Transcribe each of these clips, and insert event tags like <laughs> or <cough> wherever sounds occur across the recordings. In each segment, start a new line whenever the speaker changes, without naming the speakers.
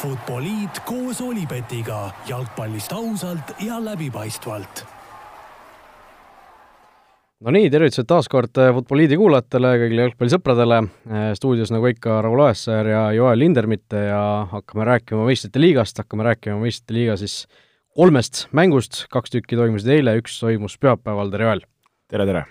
Futboliit koos Olipetiga jalgpallist ausalt ja läbipaistvalt.
no nii, tervitused taas kord Futboliidi kuulajatele, kõigile jalgpallisõpradele. stuudios nagu ikka Raul Oessar ja Joel Lindermitte ja hakkame rääkima meistrite liigast, hakkame rääkima meistrite liiga siis kolmest mängust, kaks tükki toimusid eile, üks toimus pühapäeval, tere Joel!
tere, tere!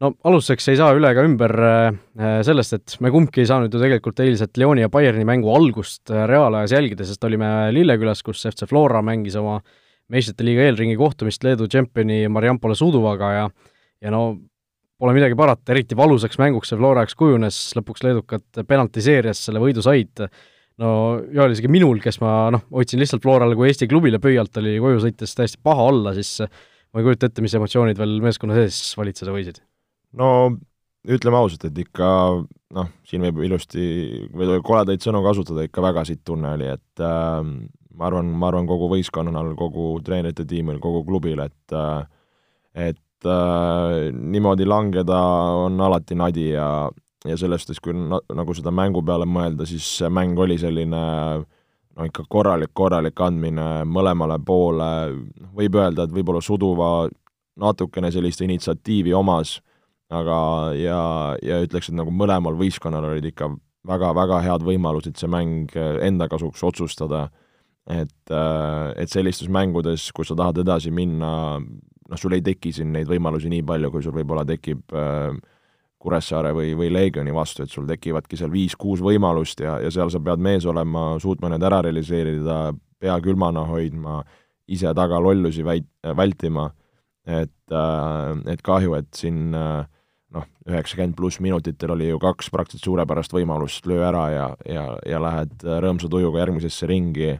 No alustuseks ei saa üle ega ümber äh, sellest, et me kumbki ei saanud ju tegelikult eilset Lyoni ja Bayerni mängu algust äh, reaalajas jälgida, sest olime Lillekülas, kus FC Flora mängis oma meistrite liiga eelringi kohtumist Leedu tšempioni Mariampole Suduvaga ja ja no pole midagi parata, eriti valusaks mänguks see Flora jaoks kujunes, lõpuks leedukad penaltiseerias selle võidu said, no oli isegi minul, kes ma noh, hoidsin lihtsalt Florale kui Eesti klubile pöialt, oli koju sõites täiesti paha olla, siis ma ei kujuta ette, mis emotsioonid veel meeskonna sees valitseda võisid
no ütleme ausalt, et ikka noh, siin võib ilusti või koledaid sõnu kasutada, ikka väga sitt tunne oli, et äh, ma arvan, ma arvan kogu võistkonnal, kogu treenerite tiimil, kogu klubil, et äh, et äh, niimoodi langeda on alati nadi ja, ja selles suhtes, kui na, nagu seda mängu peale mõelda, siis see mäng oli selline no ikka korralik, korralik andmine mõlemale poole, võib öelda, et võib-olla Suduva natukene sellist initsiatiivi omas aga ja, ja ütleks, et nagu mõlemal võistkonnal olid ikka väga-väga head võimalused see mäng enda kasuks otsustada, et, et sellistes mängudes, kus sa tahad edasi minna, noh, sul ei teki siin neid võimalusi nii palju, kui sul võib-olla tekib äh, Kuressaare või, või Leegioni vastu, et sul tekivadki seal viis-kuus võimalust ja, ja seal sa pead mees olema, suutma need ära realiseerida, pea külmana hoidma, ise taga lollusi väit-, vältima, et, et kahju, et siin äh, noh, üheksakümmend pluss minutitel oli ju kaks praktiliselt suurepärast võimalust, löö ära ja, ja, ja lähed rõõmsa tujuga järgmisesse ringi,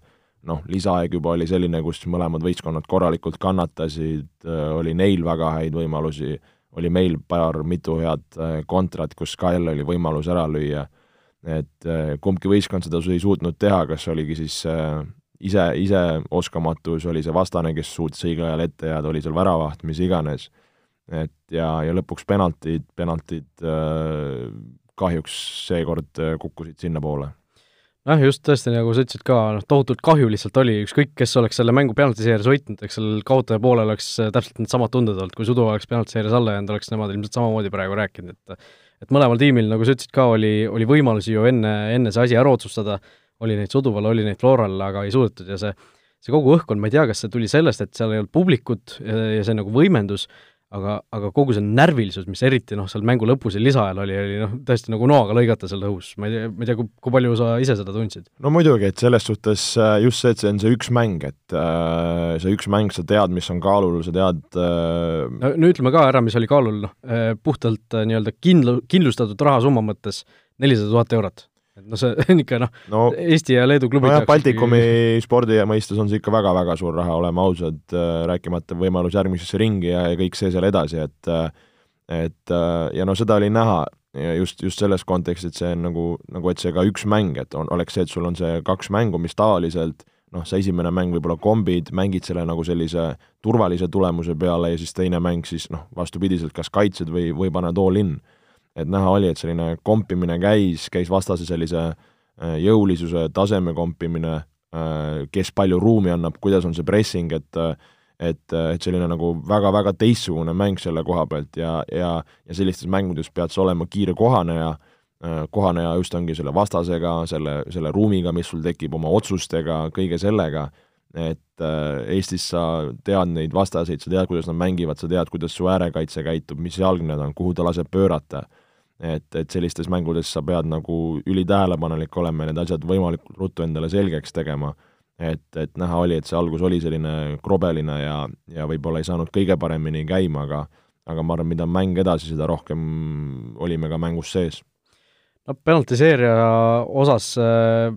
noh, lisaaeg juba oli selline, kus mõlemad võistkonnad korralikult kannatasid, oli neil väga häid võimalusi, oli meil paar mitu head äh, kontrat, kus ka jälle oli võimalus ära lüüa, et äh, kumbki võistkond seda ei suutnud teha, kas oligi siis äh, ise, ise oskamatus, oli see vastane, kes suutis õigel ajal ette jääda, oli seal väravaht, mis iganes et ja, ja lõpuks penaltid, penaltid äh, kahjuks seekord äh, kukkusid sinnapoole.
noh, just tõesti, nagu sa ütlesid ka, noh, tohutult kahju lihtsalt oli, ükskõik, kes oleks selle mängu penaltiseerias võitnud, eks sellel kaotaja poolel oleks äh, täpselt needsamad tunded olnud, kui Sudu oleks penaltiseerias alla jäänud, oleks nemad ilmselt samamoodi praegu rääkinud, et et mõlemal tiimil, nagu sa ütlesid ka, oli, oli võimalusi ju enne, enne see asi ära otsustada, oli neid Suduval, oli neid Floral, aga ei suudetud ja see see kogu õhkkond, ma ei tea, kas see tuli sellest, et seal ei olnud publikut ja see nagu võimendus, aga, aga kogu see närvilisus, mis eriti noh, seal mängu lõpus ja lisaajal oli, oli noh, tõesti nagu noaga lõigata seal õhus, ma ei tea, ma ei tea, kui, kui palju sa ise seda tundsid?
no muidugi, et selles suhtes äh, just see, et see on see üks mäng, et äh, see üks mäng, sa tead, mis on kaalul, sa tead äh...
no, no ütleme ka ära, mis oli kaalul, noh, äh, puhtalt äh, nii-öelda kindlu-, kindlustatud rahasumma mõttes nelisada tuhat eurot no see <laughs> on ikka noh no, Eesti ja Leedu klubid
nojah, Baltikumi ikkagi... spordi mõistes on see ikka väga-väga suur raha, oleme ausad, äh, rääkimata võimalus järgmisesse ringi ja, ja kõik see seal edasi, et äh, et äh, ja no seda oli näha ja just, just selles kontekstis, et see on nagu, nagu et see ka üks mäng, et on, oleks see, et sul on see kaks mängu, mis tavaliselt noh, see esimene mäng võib-olla kombid, mängid selle nagu sellise turvalise tulemuse peale ja siis teine mäng siis noh, vastupidiselt kas kaitsed või, või paned all in et näha oli, et selline kompimine käis, käis vastase sellise äh, jõulisuse taseme kompimine, äh, kes palju ruumi annab, kuidas on see pressing, et et, et selline nagu väga-väga teistsugune mäng selle koha pealt ja, ja, ja sellistes mängudes pead sa olema kiire kohaneja, äh, kohaneja just ongi selle vastasega, selle, selle ruumiga, mis sul tekib, oma otsustega, kõige sellega, et Eestis sa tead neid vastaseid, sa tead, kuidas nad mängivad, sa tead, kuidas su äärekaitse käitub, mis jalgne ta on, kuhu ta laseb pöörata et, et sellistes mängudes sa pead nagu ülitähelepanelik olema ja need asjad võimalikult ruttu endale selgeks tegema, et, et näha oli, et see algus oli selline krobeline ja, ja võib-olla ei saanud kõige paremini käima, aga aga ma arvan, mida mäng edasi, seda rohkem olime ka mängus sees.
no penaltiseeria osas äh,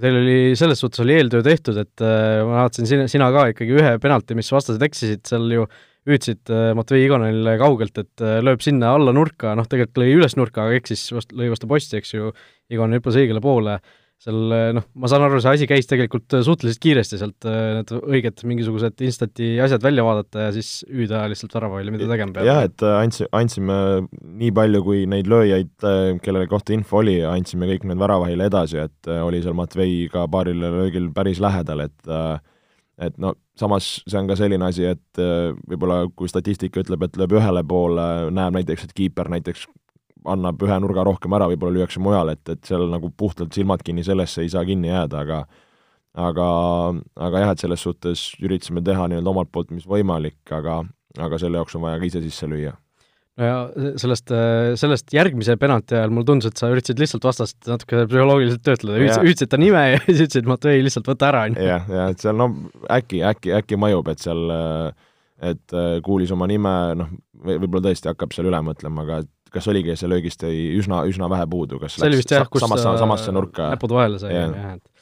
teil oli, selles suhtes oli eeltöö tehtud, et äh, ma vaatasin sina, sina ka ikkagi ühe penalti, mis vastased eksisid, seal ju äh, hüüdsid äh, Matvei Igonenile kaugelt, et äh, lööb sinna alla nurka, noh tegelikult lõi üles nurka, aga eksis, lõi vastu posti, eks ju, Igonen hüppas õigele poole, seal noh, ma saan aru, see asi käis tegelikult suhteliselt kiiresti sealt need õiged mingisugused instant'i asjad välja vaadata ja siis hüüda lihtsalt väravahile, mida tegema peab.
jah, et andsi-, andsime nii palju, kui neid lööjaid, kelle kohta info oli, andsime kõik need väravahile edasi, et oli seal Matvei ka paarile löögil päris lähedal, et et no samas see on ka selline asi, et võib-olla kui statistika ütleb, et lööb ühele poole, näeb näiteks, et kiiper näiteks annab ühe nurga rohkem ära, võib-olla lüüakse mujale, et, et seal nagu puhtalt silmad kinni sellesse ei saa kinni jääda, aga aga, aga jah, et selles suhtes üritasime teha nii-öelda omalt poolt, mis võimalik, aga, aga selle jaoks on vaja ka ise sisse lüüa
no ja sellest, sellest järgmise penalti ajal mulle tundus, et sa üritasid lihtsalt vastast natuke psühholoogiliselt töötleda, hüüdsid ta nime ja <laughs> siis ütlesid, Matvei, lihtsalt võta ära, on
ju. jah, ja et seal no äkki, äkki, äkki mõjub, et seal et kuulis oma nime, noh, võib-olla tõesti hakkab seal üle mõtlema, aga kas oligi, see löögist jäi üsna, üsna vähe puudu, kas
see oli vist jah,
samasse, samasse nurka?
näpud vahele sai, jah, et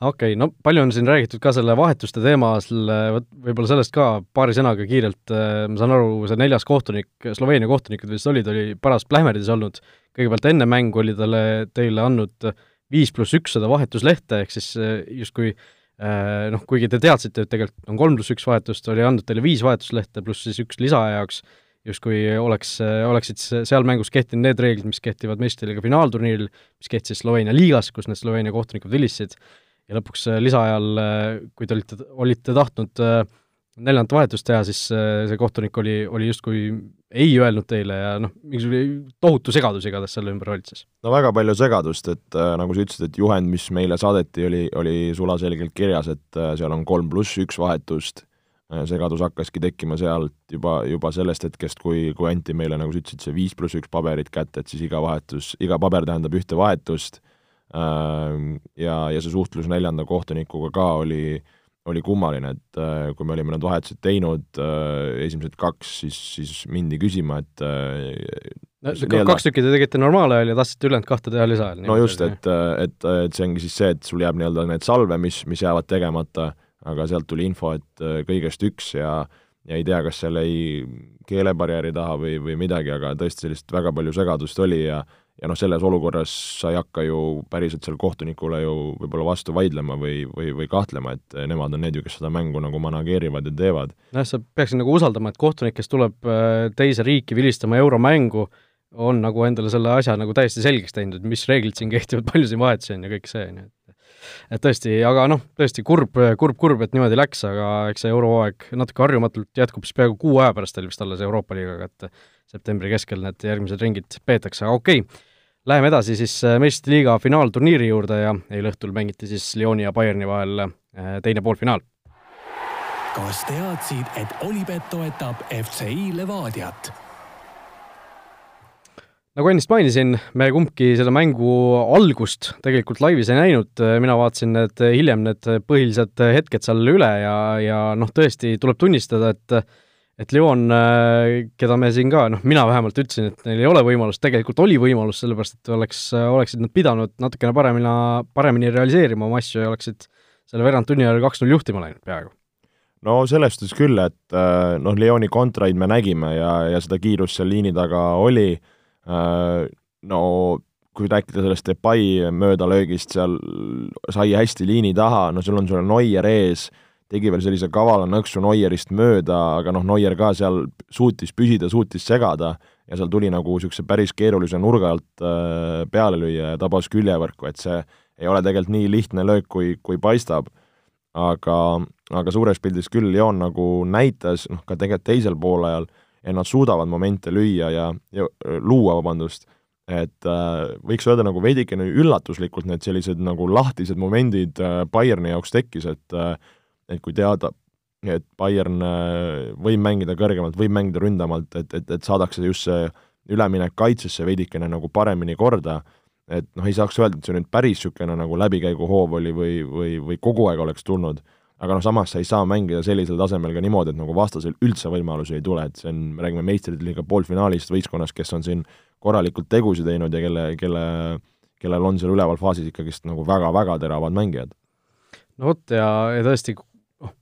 okei okay,, no palju on siin räägitud ka selle vahetuste teemal, võib-olla sellest ka paari sõnaga kiirelt, äh, ma saan aru, see neljas kohtunik, Sloveenia kohtunikud vist olid, oli paras plähmerdis olnud, kõigepealt enne mängu oli talle, teile andnud viis pluss üks seda vahetuslehte, ehk siis äh, justkui äh, noh, kuigi te teadsite, et tegelikult on kolm pluss üks vahetust, oli andnud teile viis vahetuslehte pluss siis üks lisaaja jaoks justkui oleks, oleksid seal mängus kehtinud need reeglid, mis kehtivad meistriliiga finaalturniiril, mis kehtisid Sloveenia liigas, kus need Sloveenia kohtunikud vilistasid, ja lõpuks äh, lisaajal, äh, kui te olite, olite tahtnud äh, neljandat vahetust teha, siis see kohtunik oli, oli justkui ei öelnud teile ja noh, mingisugune tohutu segadus igatahes selle ümber valitses.
no väga palju segadust, et äh, nagu sa ütlesid, et juhend, mis meile saadeti, oli, oli sulaselgelt kirjas, et äh, seal on kolm pluss üks vahetust Äh, segadus hakkaski tekkima sealt juba, juba sellest hetkest, kui, kui anti meile, nagu sa ütlesid, see viis pluss üks paberit kätte, et siis iga vahetus, iga paber tähendab ühte vahetust ja, ja see suhtlus neljanda kohtunikuga ka oli, oli kummaline, et kui me olime need vahetused teinud, esimesed kaks, siis, siis mindi küsima, et
no, kaks tükki te tegite normaalajal ja tahtsite ülejäänud kahte teha lisaajal.
no just, et, et, et see ongi siis see, et sul jääb nii-öelda need salve, mis, mis jäävad tegemata aga sealt tuli info, et kõigest üks ja ja ei tea, kas seal jäi keelebarjääri taha või, või midagi, aga tõesti sellist väga palju segadust oli ja ja noh, selles olukorras sa ei hakka ju päriselt seal kohtunikule ju võib-olla vastu vaidlema või, või, või kahtlema, et nemad on need ju, kes seda mängu nagu manageerivad ja teevad.
nojah, sa peaksid nagu usaldama, et kohtunik, kes tuleb äh, teise riiki vilistama euromängu, on nagu endale selle asja nagu täiesti selgeks teinud, et mis reeglid siin kehtivad, palju siin vahetusi on ja kõik see, on ju, et tõesti, aga noh, tõesti kurb, kurb, kurb, et niimoodi läks, aga eks see eurohooaeg natuke harjumatult jätkub siis peaaegu kuu aja pärast teil vist alles Euroopa liigaga, et septembri keskel need järgmised ringid peetakse, aga okei okay., läheme edasi siis äh, meistrite liiga finaalturniiri juurde ja eile õhtul mängiti siis Lyoni ja Bayerni vahel äh, teine poolfinaal.
kas teadsid, et Olipet toetab FCI Levadiat?
Nagu ennist mainisin, me kumbki seda mängu algust tegelikult laivis ei näinud, mina vaatasin need hiljem, need põhilised hetked seal üle ja, ja noh, tõesti tuleb tunnistada, et et Lyon, keda me siin ka, noh, mina vähemalt ütlesin, et neil ei ole võimalust, tegelikult oli võimalus, sellepärast et oleks, oleksid nad pidanud natukene paremini, paremini realiseerima oma asju ja oleksid selle veerandtunni ajal kaks-null juhtima läinud peaaegu.
No selles suhtes küll, et noh, Lyoni kontraid me nägime ja, ja seda kiirust seal liini taga oli no kui rääkida sellest Depay möödalöögist, seal sai hästi liini taha, no sul on sul Neuer ees, tegi veel sellise kavala nõksu Neuerist mööda, aga noh, Neuer ka seal suutis püsida, suutis segada ja seal tuli nagu niisuguse päris keerulise nurga alt äh, peale lüüa ja tabas küljevõrku, et see ei ole tegelikult nii lihtne löök, kui, kui paistab. aga, aga suures pildis küll Leon nagu näitas, noh ka tegelikult teisel poolajal, ja nad suudavad momente lüüa ja, ja luua, vabandust, et äh, võiks öelda nagu veidikene üllatuslikult need sellised nagu lahtised momendid äh, Bayerni jaoks tekkis, et äh, et kui teada, et Bayern äh, võib mängida kõrgemalt, võib mängida ründamalt, et, et, et saadakse just see üleminek kaitsesse veidikene nagu paremini korda, et noh, ei saaks öelda, et see nüüd päris niisugune nagu läbikäiguhoov oli või, või, või kogu aeg oleks tulnud aga noh, samas sa ei saa mängida sellisel tasemel ka niimoodi, et nagu vastasel üldse võimalusi ei tule, et see on, me räägime meistrite liiga poolfinaalist võistkonnast, kes on siin korralikult tegusid teinud ja kelle, kelle, kellel on seal üleval faasis ikkagist nagu väga-väga teravad mängijad.
no vot, ja, ja tõesti, noh,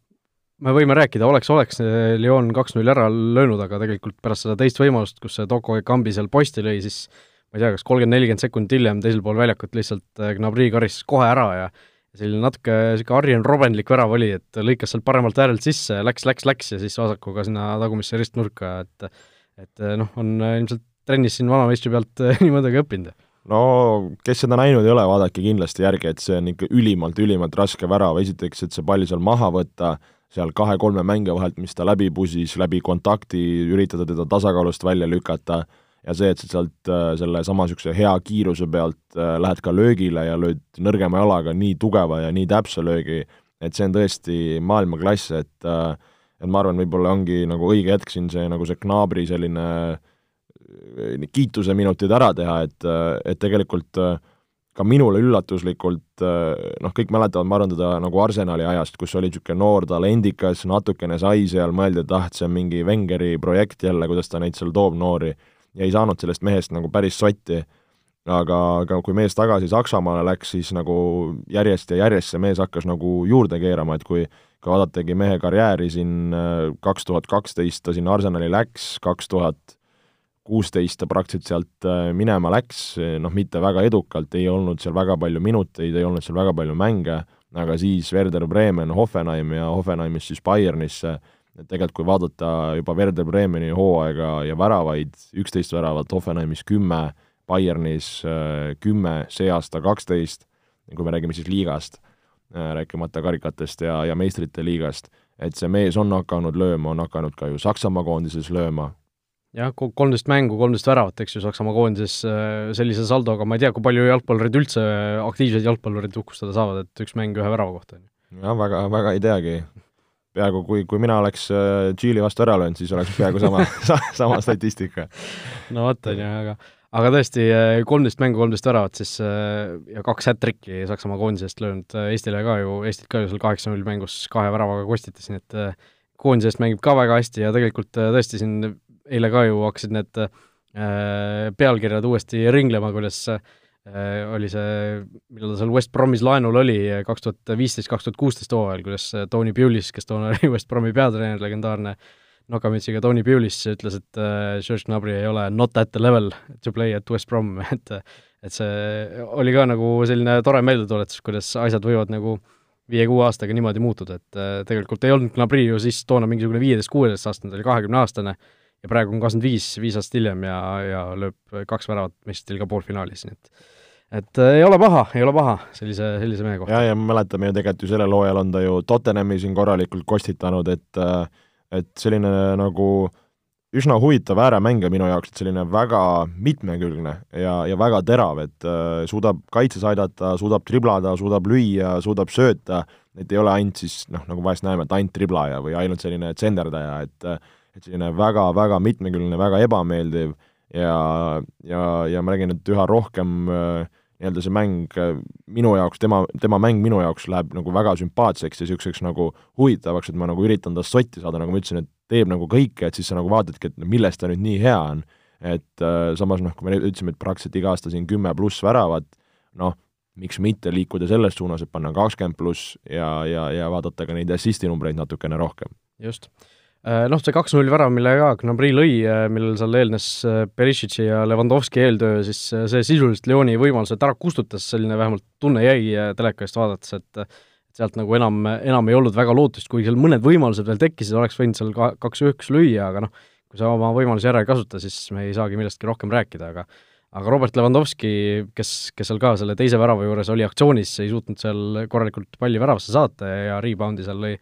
me võime rääkida, oleks-oleks Lyon kaks-null ära löönud, aga tegelikult pärast seda teist võimalust, kus see Toko Kambi seal posti lõi, siis ma ei tea, kas kolmkümmend, nelikümmend sekundit hiljem teisel pool väljakut lihtsalt Gnabry karistas kohe ära ja selline natuke niisugune Arjen Robbenlik värav oli, et lõikas sealt paremalt äärelt sisse, läks, läks, läks ja siis vasakuga sinna tagumisse ristnurka, et et noh, on ilmselt trennis siin vanameistri pealt <laughs> nii mõndagi õppinud.
no kes seda näinud ei ole, vaadake kindlasti järgi, et see on ikka ülimalt, ülimalt raske värav, esiteks, et see pall seal maha võtta, seal kahe-kolme mängija vahelt, mis ta läbi pusis, läbi kontakti, üritada teda tasakaalust välja lükata, ja see, et sa sealt äh, selle sama niisuguse hea kiiruse pealt äh, lähed ka löögile ja lööd nõrgema jalaga nii tugeva ja nii täpse löögi, et see on tõesti maailmaklass, et äh, et ma arvan, võib-olla ongi nagu õige hetk siin see nagu see Gnabri selline kiituse minutid ära teha, et, et tegelikult ka minule üllatuslikult noh, kõik mäletavad, ma arvan, teda nagu Arsenali ajast, kus oli niisugune noor talendikas, natukene sai seal, mõeldi, et ah, et see on mingi Wengeri projekt jälle, kuidas ta neid seal toob, noori ja ei saanud sellest mehest nagu päris sotti. aga, aga kui mees tagasi Saksamaale läks, siis nagu järjest ja järjest see mees hakkas nagu juurde keerama, et kui kui vaadatagi mehe karjääri siin äh, kaks tuhat kaksteist ta sinna Arsenali läks, kaks tuhat kuusteist ta praktiliselt sealt äh, minema läks, noh, mitte väga edukalt, ei olnud seal väga palju minuteid, ei olnud seal väga palju mänge, aga siis Werder Bremen, Hoffenheim ja Hoffenheimist siis Bayernisse et tegelikult kui vaadata juba Werder Bremeni hooaega ja väravaid, üksteist väravat Hoffenheimis kümme, Bayernis äh, kümme, see aasta kaksteist, kui me räägime siis liigast, äh, rääkimata karikatest ja, ja meistrite liigast, et see mees on hakanud lööma, on hakanud ka ju Saksamaa koondises lööma.
jah, kolmteist mängu, kolmteist väravat, eks ju, Saksamaa koondises äh, sellise saldoga, ma ei tea, kui palju jalgpallurid üldse, aktiivsed jalgpallurid uhkustada saavad, et üks mäng ühe värava kohta.
jah, väga, väga ei teagi peaaegu kui, kui mina oleks äh, Tšiili vastu ära löönud, siis oleks peaaegu sama <laughs> sama statistika.
no vot, on ju, aga aga tõesti, äh, kolmteist mängu, kolmteist väravat siis äh, ja kaks hat-trick'i Saksamaa koondisest löönud Eestile ka ju, Eestit ka ju seal kaheksa-null mängus kahe väravaga kostitas, nii et koondise eest mängib ka väga hästi ja tegelikult tõesti siin eile ka ju hakkasid need pealkirjad uuesti ringlema, kuidas Äh, oli see, millal ta seal West Bromis laenul oli, kaks tuhat viisteist, kaks tuhat kuusteist hooajal, kuidas äh, Tony Pulis, kes toona <laughs> oli West Bromi peatreener, legendaarne nokamütsiga Tony Pulis, ütles, et äh, Serge Gnabry ei ole not at the level to play at West Brom, <laughs> et et see oli ka nagu selline tore meeldetuletus, kuidas asjad võivad nagu viie-kuue aastaga niimoodi muutuda, et tegelikult ei olnud Gnabry ju siis toona mingisugune viieteist-kuueteistaastane, ta oli kahekümneaastane ja praegu on kakskümmend viis, viis aastat hiljem ja, ja lööb kaks väravat meistriliiga poolfinaalis, nii et et äh, ei ole paha, ei ole paha sellise, sellise mehe kohta.
ja, ja me mäletame ju tegelikult ju sellel hooajal on ta ju Tottenhami siin korralikult kostitanud, et äh, et selline nagu üsna huvitav ääremängija minu jaoks, et selline väga mitmekülgne ja, ja väga terav, et äh, suudab kaitses aidata, suudab triblada, suudab lüüa, suudab sööta, et ei ole ainult siis noh, nagu vahest näeme, et ainult triblaja või ainult selline tsenderdaja, et et selline väga-väga mitmekülgne, väga ebameeldiv ja, ja, ja ma räägin, et üha rohkem äh, nii-öelda see mäng äh, minu jaoks, tema, tema mäng minu jaoks läheb nagu väga sümpaatseks ja niisuguseks nagu huvitavaks, et ma nagu üritan tast sotti saada, nagu ma ütlesin, et teeb nagu kõike, et siis sa nagu vaatadki, et milles ta nüüd nii hea on. et äh, samas noh, kui me ütlesime, et praktiliselt iga aasta siin kümme pluss väravat, noh, miks mitte liikuda selles suunas, et panna kakskümmend pluss ja, ja, ja vaadata ka neid assisti numbreid natukene rohkem.
just noh, see kaks-null värav, mille ka Gnabry lõi, äh, millel seal eelnes äh, Perisici ja Levandovski eeltöö, siis see sisuliselt Lyoni võimalused ära kustutas, selline vähemalt tunne jäi teleka eest vaadates, et sealt nagu enam, enam ei olnud väga lootust, kuigi seal mõned võimalused veel tekkisid, oleks võinud seal ka kaks-üks lüüa, aga noh, kui sa oma võimalusi ära ei kasuta, siis me ei saagi millestki rohkem rääkida, aga aga Robert Lewandowski, kes, kes seal ka selle teise värava juures oli aktsioonis, ei suutnud seal korralikult palli väravasse saata ja rebound'i seal lõi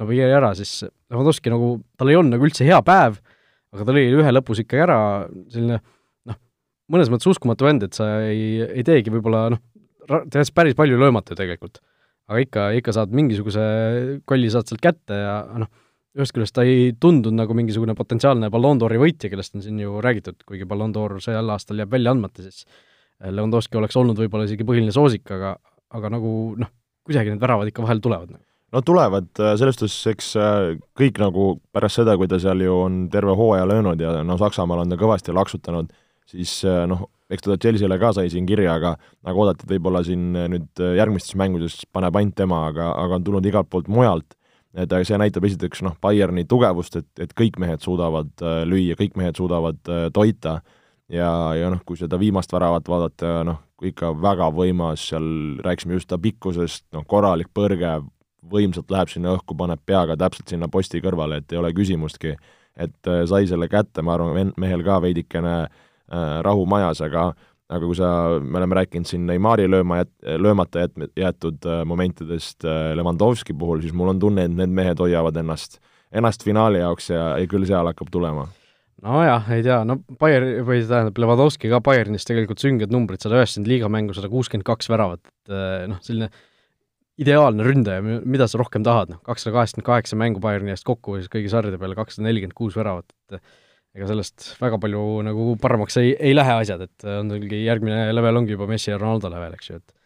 no jäi ära, siis Lewandowski nagu, tal ei olnud nagu üldse hea päev, aga ta lõi ühe lõpus ikkagi ära, selline noh, mõnes mõttes uskumatu vend, et sa ei, ei teegi võib-olla noh, tehes päris palju löömata tegelikult. aga ikka, ikka saad mingisuguse kolli saad sealt kätte ja noh, ühest küljest ta ei tundunud nagu mingisugune potentsiaalne Ballon d'Ori võitja, kellest on siin ju räägitud, kuigi Ballon d'Or sel aastal jääb välja andmata, siis. Lewandowski oleks olnud võib-olla isegi põhiline soosik, aga, aga nagu noh, kuidagi need väravad ikka vahel tulevad nagu
no tulevad, äh, selles suhtes eks äh, kõik nagu pärast seda, kui ta seal ju on terve hooaja löönud ja no Saksamaal on ta kõvasti laksutanud, siis äh, noh, eks ta Chelsea'le ka sai siin kirja, aga nagu oodati, et võib-olla siin nüüd järgmistes mängudes paneb ainult tema, aga, aga on tulnud igalt poolt mujalt, et see näitab esiteks noh, Bayerni tugevust, et, et kõik mehed suudavad lüüa, kõik mehed suudavad toita, ja, ja noh, kui seda viimast väravat vaadata, noh, ikka väga võimas, seal rääkisime just ta pikkusest, noh, korralik põrge, võimsalt läheb sinna õhku, paneb peaga täpselt sinna posti kõrvale, et ei ole küsimustki. et äh, sai selle kätte, ma arvan, mehel ka veidikene äh, rahu majas, aga aga kui sa, me oleme rääkinud siin Neimari lööma jät-, löömata jät-, jäetud äh, momentidest äh, Levandovski puhul, siis mul on tunne, et need mehed hoiavad ennast, ennast finaali jaoks ja, ja küll seal hakkab tulema
nojah, ei tea, no Bayer või tähendab, Levadovski ka Bayernis tegelikult sünged numbrid, sada üheksakümmend liigamängu, sada kuuskümmend kaks väravat, et eh, noh, selline ideaalne ründaja, mida sa rohkem tahad, noh, kakssada kaheksakümmend kaheksa mängu Bayerni eest kokku siis kõigi sarjade peale, kakssada nelikümmend kuus väravat, et ega sellest väga palju nagu paremaks ei, ei lähe asjad, et on tulgi, järgmine level ongi juba Messi ja Ronaldo level, eks ju, et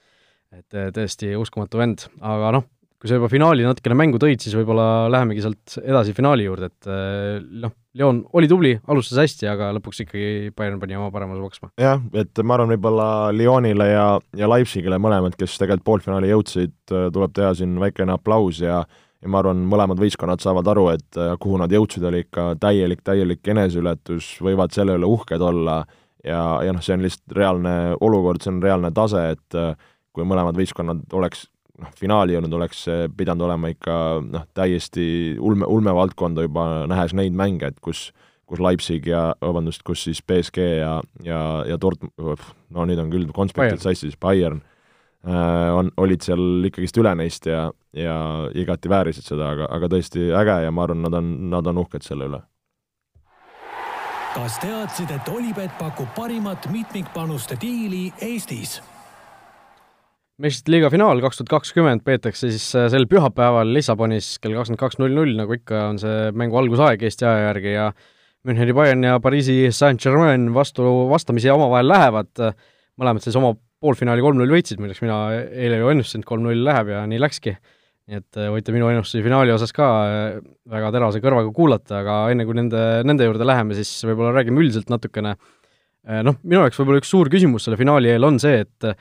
et täiesti uskumatu vend, aga noh, kui sa juba finaali natukene mängu tõid, siis võib-olla lähemegi sealt edasi finaali juurde, et eh, noh, Leon oli tubli, alustas hästi, aga lõpuks ikkagi Bayern pani oma paremuse maksma.
jah, et ma arvan, võib-olla Lyonile ja, ja Leipzigile mõlemad, kes tegelikult poolfinaali jõudsid, eh, tuleb teha siin väikene aplaus ja ja ma arvan, mõlemad võistkonnad saavad aru, et eh, kuhu nad jõudsid, oli ikka täielik, täielik eneseületus, võivad selle üle uhked olla ja, ja noh, see on lihtsalt reaalne olukord, see on reaalne tase, et kui mõlemad võistkonnad oleks noh, finaali jõudnud, oleks pidanud olema ikka noh, täiesti ulme, ulmevaldkonda juba, nähes neid mänge, et kus kus Leipzig ja, vabandust, kus siis BSG ja, ja, ja Dort-, no nüüd on küll konspektid sassis, Bayern äh, on, olid seal ikkagist üle neist ja, ja igati väärisid seda, aga, aga tõesti äge ja ma arvan, nad on, nad on uhked selle üle.
kas teadsid, et Olipet pakub parimat mitmikpanuste diili Eestis?
Meistrite liiga finaal kaks tuhat kakskümmend peetakse siis äh, sel pühapäeval Lissabonis kell kakskümmend kaks null null, nagu ikka, on see mängu algusaeg Eesti aja järgi ja Müncheni Bayern ja Pariisi Saint-Germain vastu, vastamisi omavahel lähevad, mõlemad siis oma poolfinaali kolm-null võitsid, milleks mina eile ju ennustasin, et kolm-null läheb ja nii läkski. nii et äh, võite minu ennustusi finaali osas ka äh, väga terase kõrvaga kuulata, aga enne kui nende, nende juurde läheme, siis võib-olla räägime üldiselt natukene noh, minu jaoks võib-olla üks suur küsimus selle finaali eel on see, et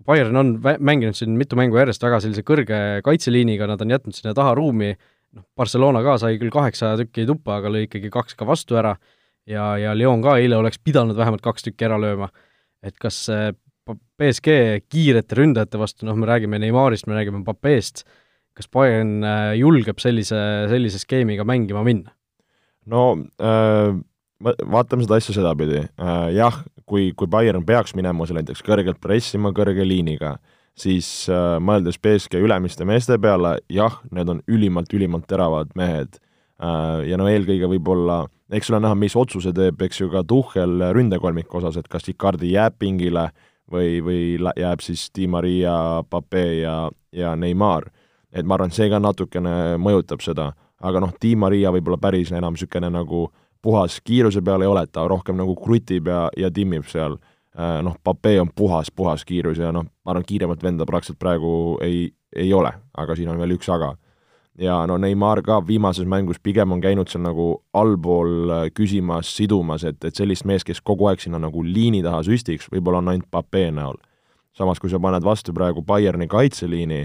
kui Bayern on mänginud siin mitu mängu järjest väga sellise kõrge kaitseliiniga, nad on jätnud sinna taha ruumi, noh, Barcelona ka sai küll kaheksa tükki tuppa, aga lõi ikkagi kaks ka vastu ära ja, ja Lyon ka eile oleks pidanud vähemalt kaks tükki ära lööma. et kas BSG kiirete ründajate vastu, noh, me räägime Neymarist, me räägime Papeest, kas Bayern äh, julgeb sellise, sellise skeemiga mängima minna?
no äh, vaatame seda asja sedapidi äh,, jah, kui, kui Bayern peaks minema seal näiteks kõrgelt pressima kõrge liiniga, siis äh, mõeldes BSG ülemiste meeste peale, jah, need on ülimalt-ülimalt teravad mehed äh,. ja no eelkõige võib-olla, eks ole näha, mis otsuse teeb, eks ju, ka Tuhhel ründekolmiku osas, et kas Icardi jääb pingile või, või jääb siis Di Maria, Pape ja, ja Neimar. et ma arvan, see ka natukene mõjutab seda, aga noh, Di Maria võib-olla päris enam niisugune nagu puhas kiiruse peal ei ole, ta rohkem nagu krutib ja, ja timmib seal. Äh, noh, Pape on puhas, puhas kiirus ja noh, ma arvan, kiiremat venda praktiliselt praegu ei, ei ole, aga siin on veel üks aga. ja no Neimar ka viimases mängus pigem on käinud seal nagu allpool äh, küsimas, sidumas, et, et sellist meest, kes kogu aeg sinna nagu liini taha süstiks, võib-olla on ainult Pape näol. samas, kui sa paned vastu praegu Bayerni kaitseliini,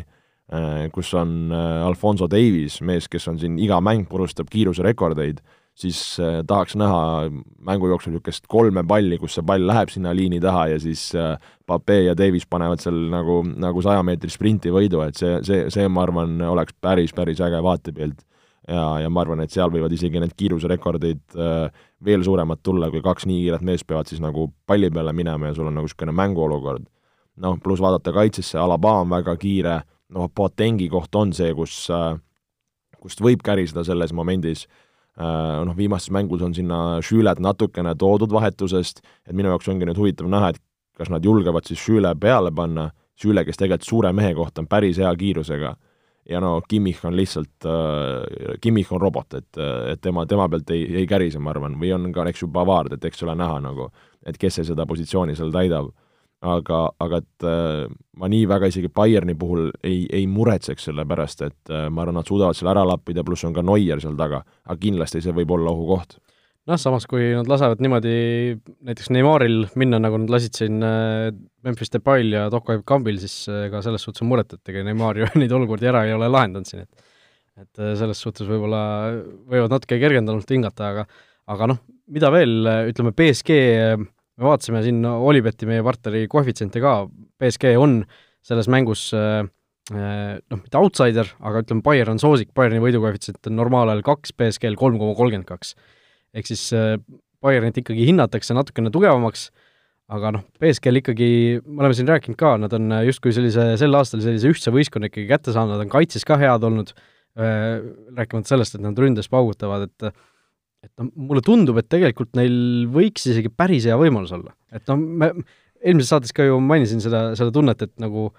äh, kus on Alfonso Davies, mees, kes on siin iga mäng purustab kiiruserekordeid, siis äh, tahaks näha mängu jooksul niisugust kolme palli, kus see pall läheb sinna liini taha ja siis äh, Pape ja Davis panevad seal nagu, nagu saja meetri sprinti võidu, et see, see, see, ma arvan, oleks päris, päris äge vaatepilt. ja, ja ma arvan, et seal võivad isegi need kiiruserekordid äh, veel suuremad tulla, kui kaks nii kiiret meest peavad siis nagu palli peale minema ja sul on nagu niisugune mänguolukord. noh, pluss vaadata kaitsesse, Alaba on väga kiire, noh, Boatengi koht on see, kus kust võib käriseda selles momendis noh, viimastes mängus on sinna Schület natukene toodud vahetusest, et minu jaoks ongi nüüd huvitav näha, et kas nad julgevad siis Schüle peale panna, Schüle, kes tegelikult suure mehe kohta on päris hea kiirusega, ja no Kimmich on lihtsalt äh,, Kimmich on robot, et, et tema, tema pealt ei, ei kärise, ma arvan, või on ka, eks ju, Bavard, et eks ole näha nagu, et kes see seda positsiooni seal täidab aga, aga et äh, ma nii väga isegi Bayerni puhul ei, ei muretseks selle pärast, et äh, ma arvan, nad suudavad selle ära lappida, pluss on ka Neuer seal taga, aga kindlasti see võib olla ohukoht.
noh, samas kui nad lasevad niimoodi näiteks Neymaril minna, nagu nad lasid siin äh, Memphis Depay'l ja Toko Kambil, siis äh, selles suhtes on muret, et ega Neymar ju <laughs> neid olukordi ära ei ole lahendanud siin, et et selles suhtes võib-olla võivad natuke kergendunult hingata, aga aga noh, mida veel, ütleme, BSG me vaatasime siin Olibeti, meie partneri koefitsiente ka, BSG on selles mängus äh, äh, noh, mitte outsider, aga ütleme, Bayern on soosik, Bayerni võidukoefitsient on normaalajal kaks, BSG-l kolm koma kolmkümmend kaks. ehk siis äh, Bayernit ikkagi hinnatakse natukene tugevamaks, aga noh, BSG-l ikkagi, me oleme siin rääkinud ka, nad on justkui sellise, sel aastal sellise ühtse võistkonna ikkagi kätte saanud, nad on kaitses ka head olnud, rääkimata sellest, et nad ründes paugutavad, et et noh, mulle tundub, et tegelikult neil võiks isegi päris hea võimalus olla. et noh, me eelmises saates ka ju mainisin seda, seda tunnet, et nagu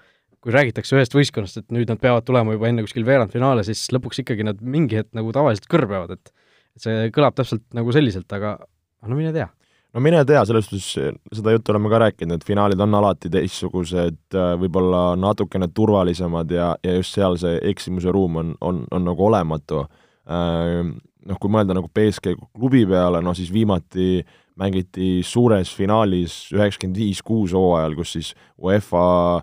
kui räägitakse ühest võistkonnast, et nüüd nad peavad tulema juba enne kuskil veerandfinaale, siis lõpuks ikkagi nad mingi hetk nagu tavaliselt kõrbevad, et et see kõlab täpselt nagu selliselt, aga no mine tea
no mine tea, selles suhtes seda juttu oleme ka rääkinud, et finaalid on alati teistsugused, võib-olla natukene turvalisemad ja, ja just seal see eksimuse ruum on, on, on nagu olematu noh, kui mõelda nagu BSG klubi peale, no siis viimati mängiti suures finaalis üheksakümmend viis kuus hooajal, kus siis UEFA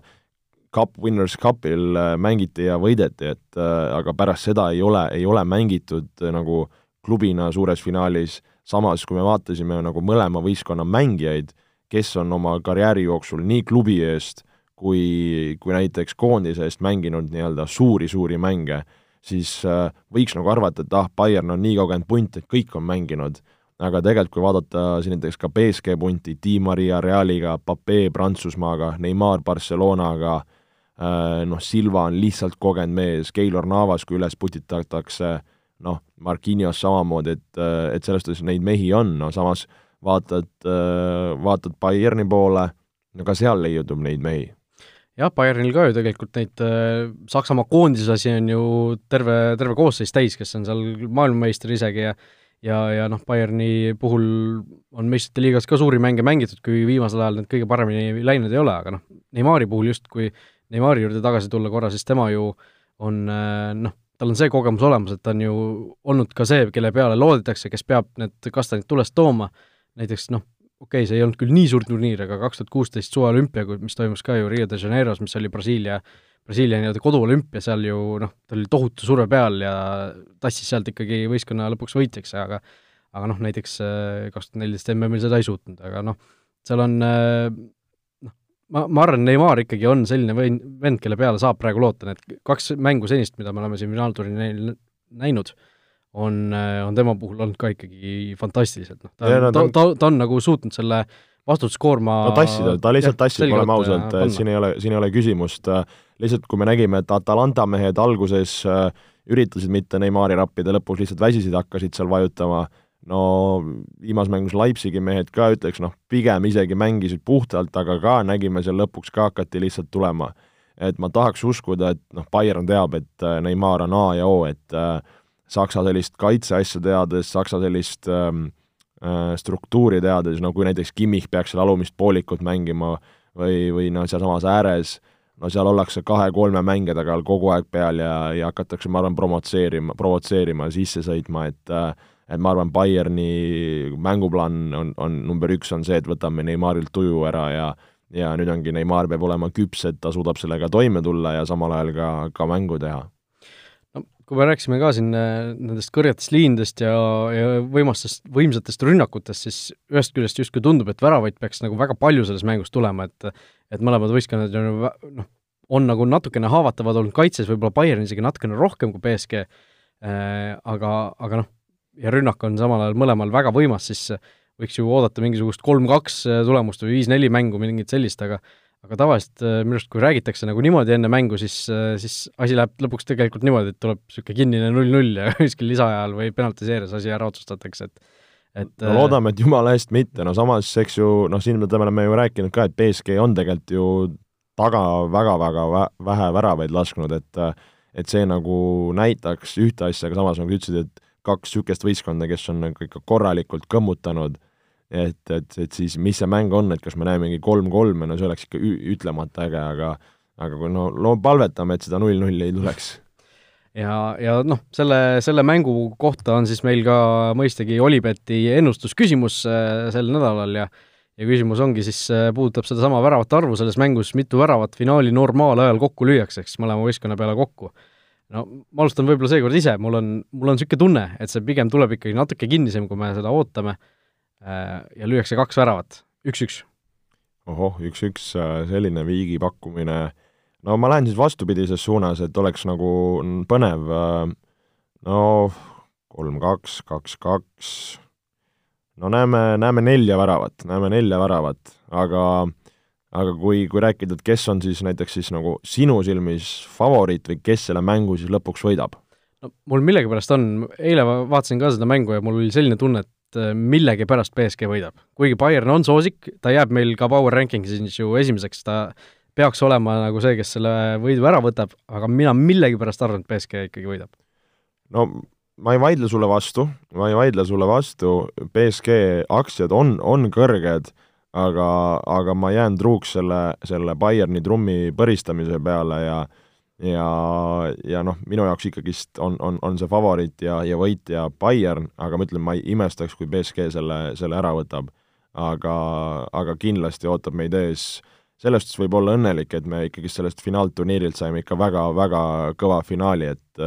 Cup Winners Cupil äh, mängiti ja võideti, et äh, aga pärast seda ei ole, ei ole mängitud äh, nagu klubina suures finaalis, samas kui me vaatasime nagu mõlema võistkonna mängijaid, kes on oma karjääri jooksul nii klubi eest kui, kui näiteks koondise eest mänginud nii-öelda suuri-suuri mänge siis äh, võiks nagu arvata, et ah, Bayern on nii kogenud punt, et kõik on mänginud, aga tegelikult kui vaadata siin näiteks ka BSG punti, Di Maria Realiga, Pape Prantsusmaaga, Neimar Barcelonaga, äh, noh, Silva on lihtsalt kogenud mees, Keilor Navas, kui üles putitatakse, noh, Marquinhos samamoodi, et, äh, et selles suhtes neid mehi on, no samas vaatad, vaatad Bayerni poole, no ka seal leiutub neid mehi
jah, Bayernil ka ju tegelikult neid äh, Saksamaa koondise asi on ju terve, terve koosseis täis, kes on seal maailmameister isegi ja ja, ja noh, Bayerni puhul on meistrite liigas ka suuri mänge mängitud, kui viimasel ajal need kõige paremini läinud ei ole, aga noh, Neimari puhul just, kui Neimari juurde tagasi tulla korra, siis tema ju on äh, noh, tal on see kogemus olemas, et ta on ju olnud ka see, kelle peale loodetakse, kes peab need kastanid tulest tooma, näiteks noh, okei okay,, see ei olnud küll nii suur turniir, aga kaks tuhat kuusteist suveolümpia, mis toimus ka ju Rio de Janeiros, mis oli Brasiilia, Brasiilia nii-öelda koduolümpia, seal ju noh, ta oli tohutu surve peal ja tassis sealt ikkagi võistkonna lõpuks võitjaks, aga aga noh, näiteks äh, kaks tuhat neliteist MM-il seda ei suutnud, aga noh, seal on äh, noh, ma, ma arvan, Neimar ikkagi on selline võin-, vend, kelle peale saab praegu loota, need kaks mängu senist, mida me oleme siin finaalturniiril näinud, on, on tema puhul olnud ka ikkagi fantastiliselt, noh, ta, no, ta, ta, ta on nagu suutnud selle vastutuskoorma
no tassida, ta lihtsalt tassib, oleme ausad, siin ei ole, siin ei ole küsimust, lihtsalt kui me nägime, et Atalanta mehed alguses äh, üritasid mitte Neimari rappida, lõpus lihtsalt väsisid, hakkasid seal vajutama, no viimases mängus Leipzigi mehed ka ütleks, noh, pigem isegi mängisid puhtalt, aga ka nägime seal lõpuks ka hakati lihtsalt tulema. et ma tahaks uskuda, et noh, Bayern teab, et äh, Neimar on A ja O, et äh, Saksa sellist kaitseasja teades, Saksa sellist ähm, äh, struktuuri teades, no kui näiteks Kimmich peaks seal alumist poolikut mängima või, või noh, sealsamas ääres, no seal ollakse kahe-kolme mängija taga kogu aeg peal ja, ja hakatakse, ma arvan, promotseerima, provotseerima, sisse sõitma, et äh, et ma arvan, Bayerni mänguplaan on, on number üks on see, et võtame Neimarilt tuju ära ja ja nüüd ongi, Neimar peab olema küps, et ta suudab sellega toime tulla ja samal ajal ka, ka mängu teha
kui me rääkisime ka siin äh, nendest kõrgetest liinidest ja, ja võimastest, võimsatest rünnakutest, siis ühest küljest justkui tundub, et väravaid peaks nagu väga palju selles mängus tulema, et et mõlemad võistkonnad on noh, on nagu natukene haavatavad olnud kaitses, võib-olla Bayern isegi natukene rohkem kui BSG äh,, aga, aga noh, ja rünnak on samal ajal mõlemal väga võimas, siis võiks ju oodata mingisugust kolm-kaks tulemust või viis-neli mängu, mingit sellist, aga aga tavaliselt äh, minu arust, kui räägitakse nagu niimoodi enne mängu, siis, äh, siis asi läheb lõpuks tegelikult niimoodi, et tuleb niisugune kinnine null-null ja <laughs> kuskil lisaajal või penaltiseerias asi ära otsustatakse, et et
no äh, loodame, et jumala eest mitte, no samas, eks ju, noh, siin me oleme ju rääkinud ka, et BSG on tegelikult ju taga väga-väga vähe väravaid lasknud, et et see nagu näitaks ühte asja, aga samas nagu sa ütlesid, et kaks niisugust võistkonda, kes on nagu ikka korralikult kõmmutanud et, et, et siis mis see mäng on, et kas me näemegi kolm-kolme, no see oleks ikka ütlemata äge, aga aga kui no, no palvetame, et seda null-nulli ei tuleks.
ja, ja noh, selle, selle mängu kohta on siis meil ka mõistagi Olibeti ennustusküsimus äh, sel nädalal ja ja küsimus ongi siis, äh, puudutab sedasama väravate arvu selles mängus, mitu väravat finaali normaalajal kokku lüüakse, eks mõlema võistkonna peale kokku no ma alustan võib-olla seekord ise, mul on, mul on niisugune tunne, et see pigem tuleb ikkagi natuke kinnisem, kui me seda ootame ja lüüakse kaks väravat. üks-üks.
ohoh, üks-üks, selline viigi pakkumine, no ma lähen siis vastupidises suunas, et oleks nagu põnev, no kolm-kaks, kaks-kaks, no näeme, näeme nelja väravat, näeme nelja väravat, aga aga kui, kui rääkida, et kes on siis näiteks siis nagu sinu silmis favoriit või kes selle mängu siis lõpuks võidab?
no mul millegipärast on, eile vaatasin ka seda mängu ja mul oli selline tunne, et äh, millegipärast BSG võidab. kuigi Bayern on soosik, ta jääb meil ka Power Rankingsis ju esimeseks, ta peaks olema nagu see, kes selle võidu ära võtab, aga mina millegipärast arvan, et BSG ikkagi võidab.
no ma ei vaidle sulle vastu, ma ei vaidle sulle vastu, BSG aktsiad on, on kõrged, aga, aga ma jään truuks selle, selle Bayerni trummi põristamise peale ja ja, ja noh, minu jaoks ikkagist on, on, on see favoriit ja, ja võitja Bayern, aga ma ütlen, ma ei imestaks, kui BSG selle, selle ära võtab. aga, aga kindlasti ootab meid ees, selles suhtes võib olla õnnelik, et me ikkagist sellest finaalturniirilt saime ikka väga-väga kõva finaali, et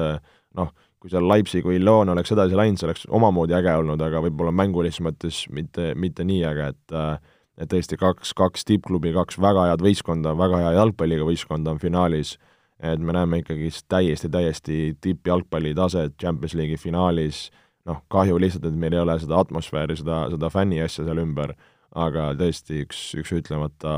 noh, kui seal Leipzig või Lyon oleks edasi läinud, see oleks omamoodi äge olnud, aga võib-olla mängulises mõttes mitte, mitte nii äge, et et tõesti kaks, kaks tippklubi, kaks väga head võistkonda, väga hea jalgpalliga võistkonda on finaalis, et me näeme ikkagi täiesti, täiesti tippjalgpalli taset Champions League'i finaalis, noh, kahju lihtsalt, et meil ei ole seda atmosfääri, seda, seda fänni asja seal ümber, aga tõesti üks, üks ütlemata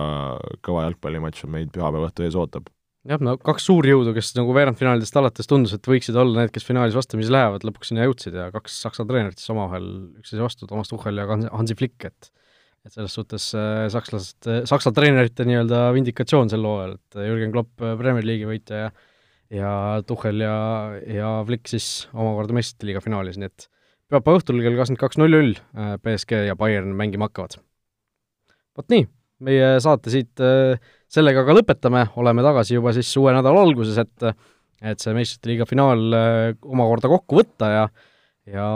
kõva jalgpallimatš meid pühapäeva õhtu ees ootab.
Jah, no kaks suurjõudu, kes nagu veerandfinaalidest alates tundus, et võiksid olla need, kes finaalis vastamisi lähevad, lõpuks sinna jõudsid ja kaks Saksa treenerit siis omavahel üksteise vastu, Toomas Tuchel ja Hansi Flick, et et selles suhtes äh, sakslased, Saksa treenerite nii-öelda vindikatsioon sel hooajal, et Jürgen Klopp äh, Premier League'i võitja ja ja Tuchel ja, ja Flick siis omakorda meistrite liiga finaalis, nii et pühapäeva õhtul kell kakskümmend kaks null null äh, BSG ja Bayern mängima hakkavad. vot nii, meie saate siit äh, sellega ka lõpetame, oleme tagasi juba siis uue nädala alguses, et et see meistrite liiga finaal äh, omakorda kokku võtta ja ja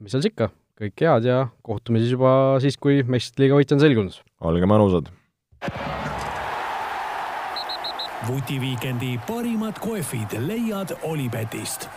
mis seal siis ikka, kõike head ja kohtume siis juba siis, kui meistrite liiga võitja on selgunud.
olge mõnusad!
vutiviikendi parimad kohvid leiad Olipetist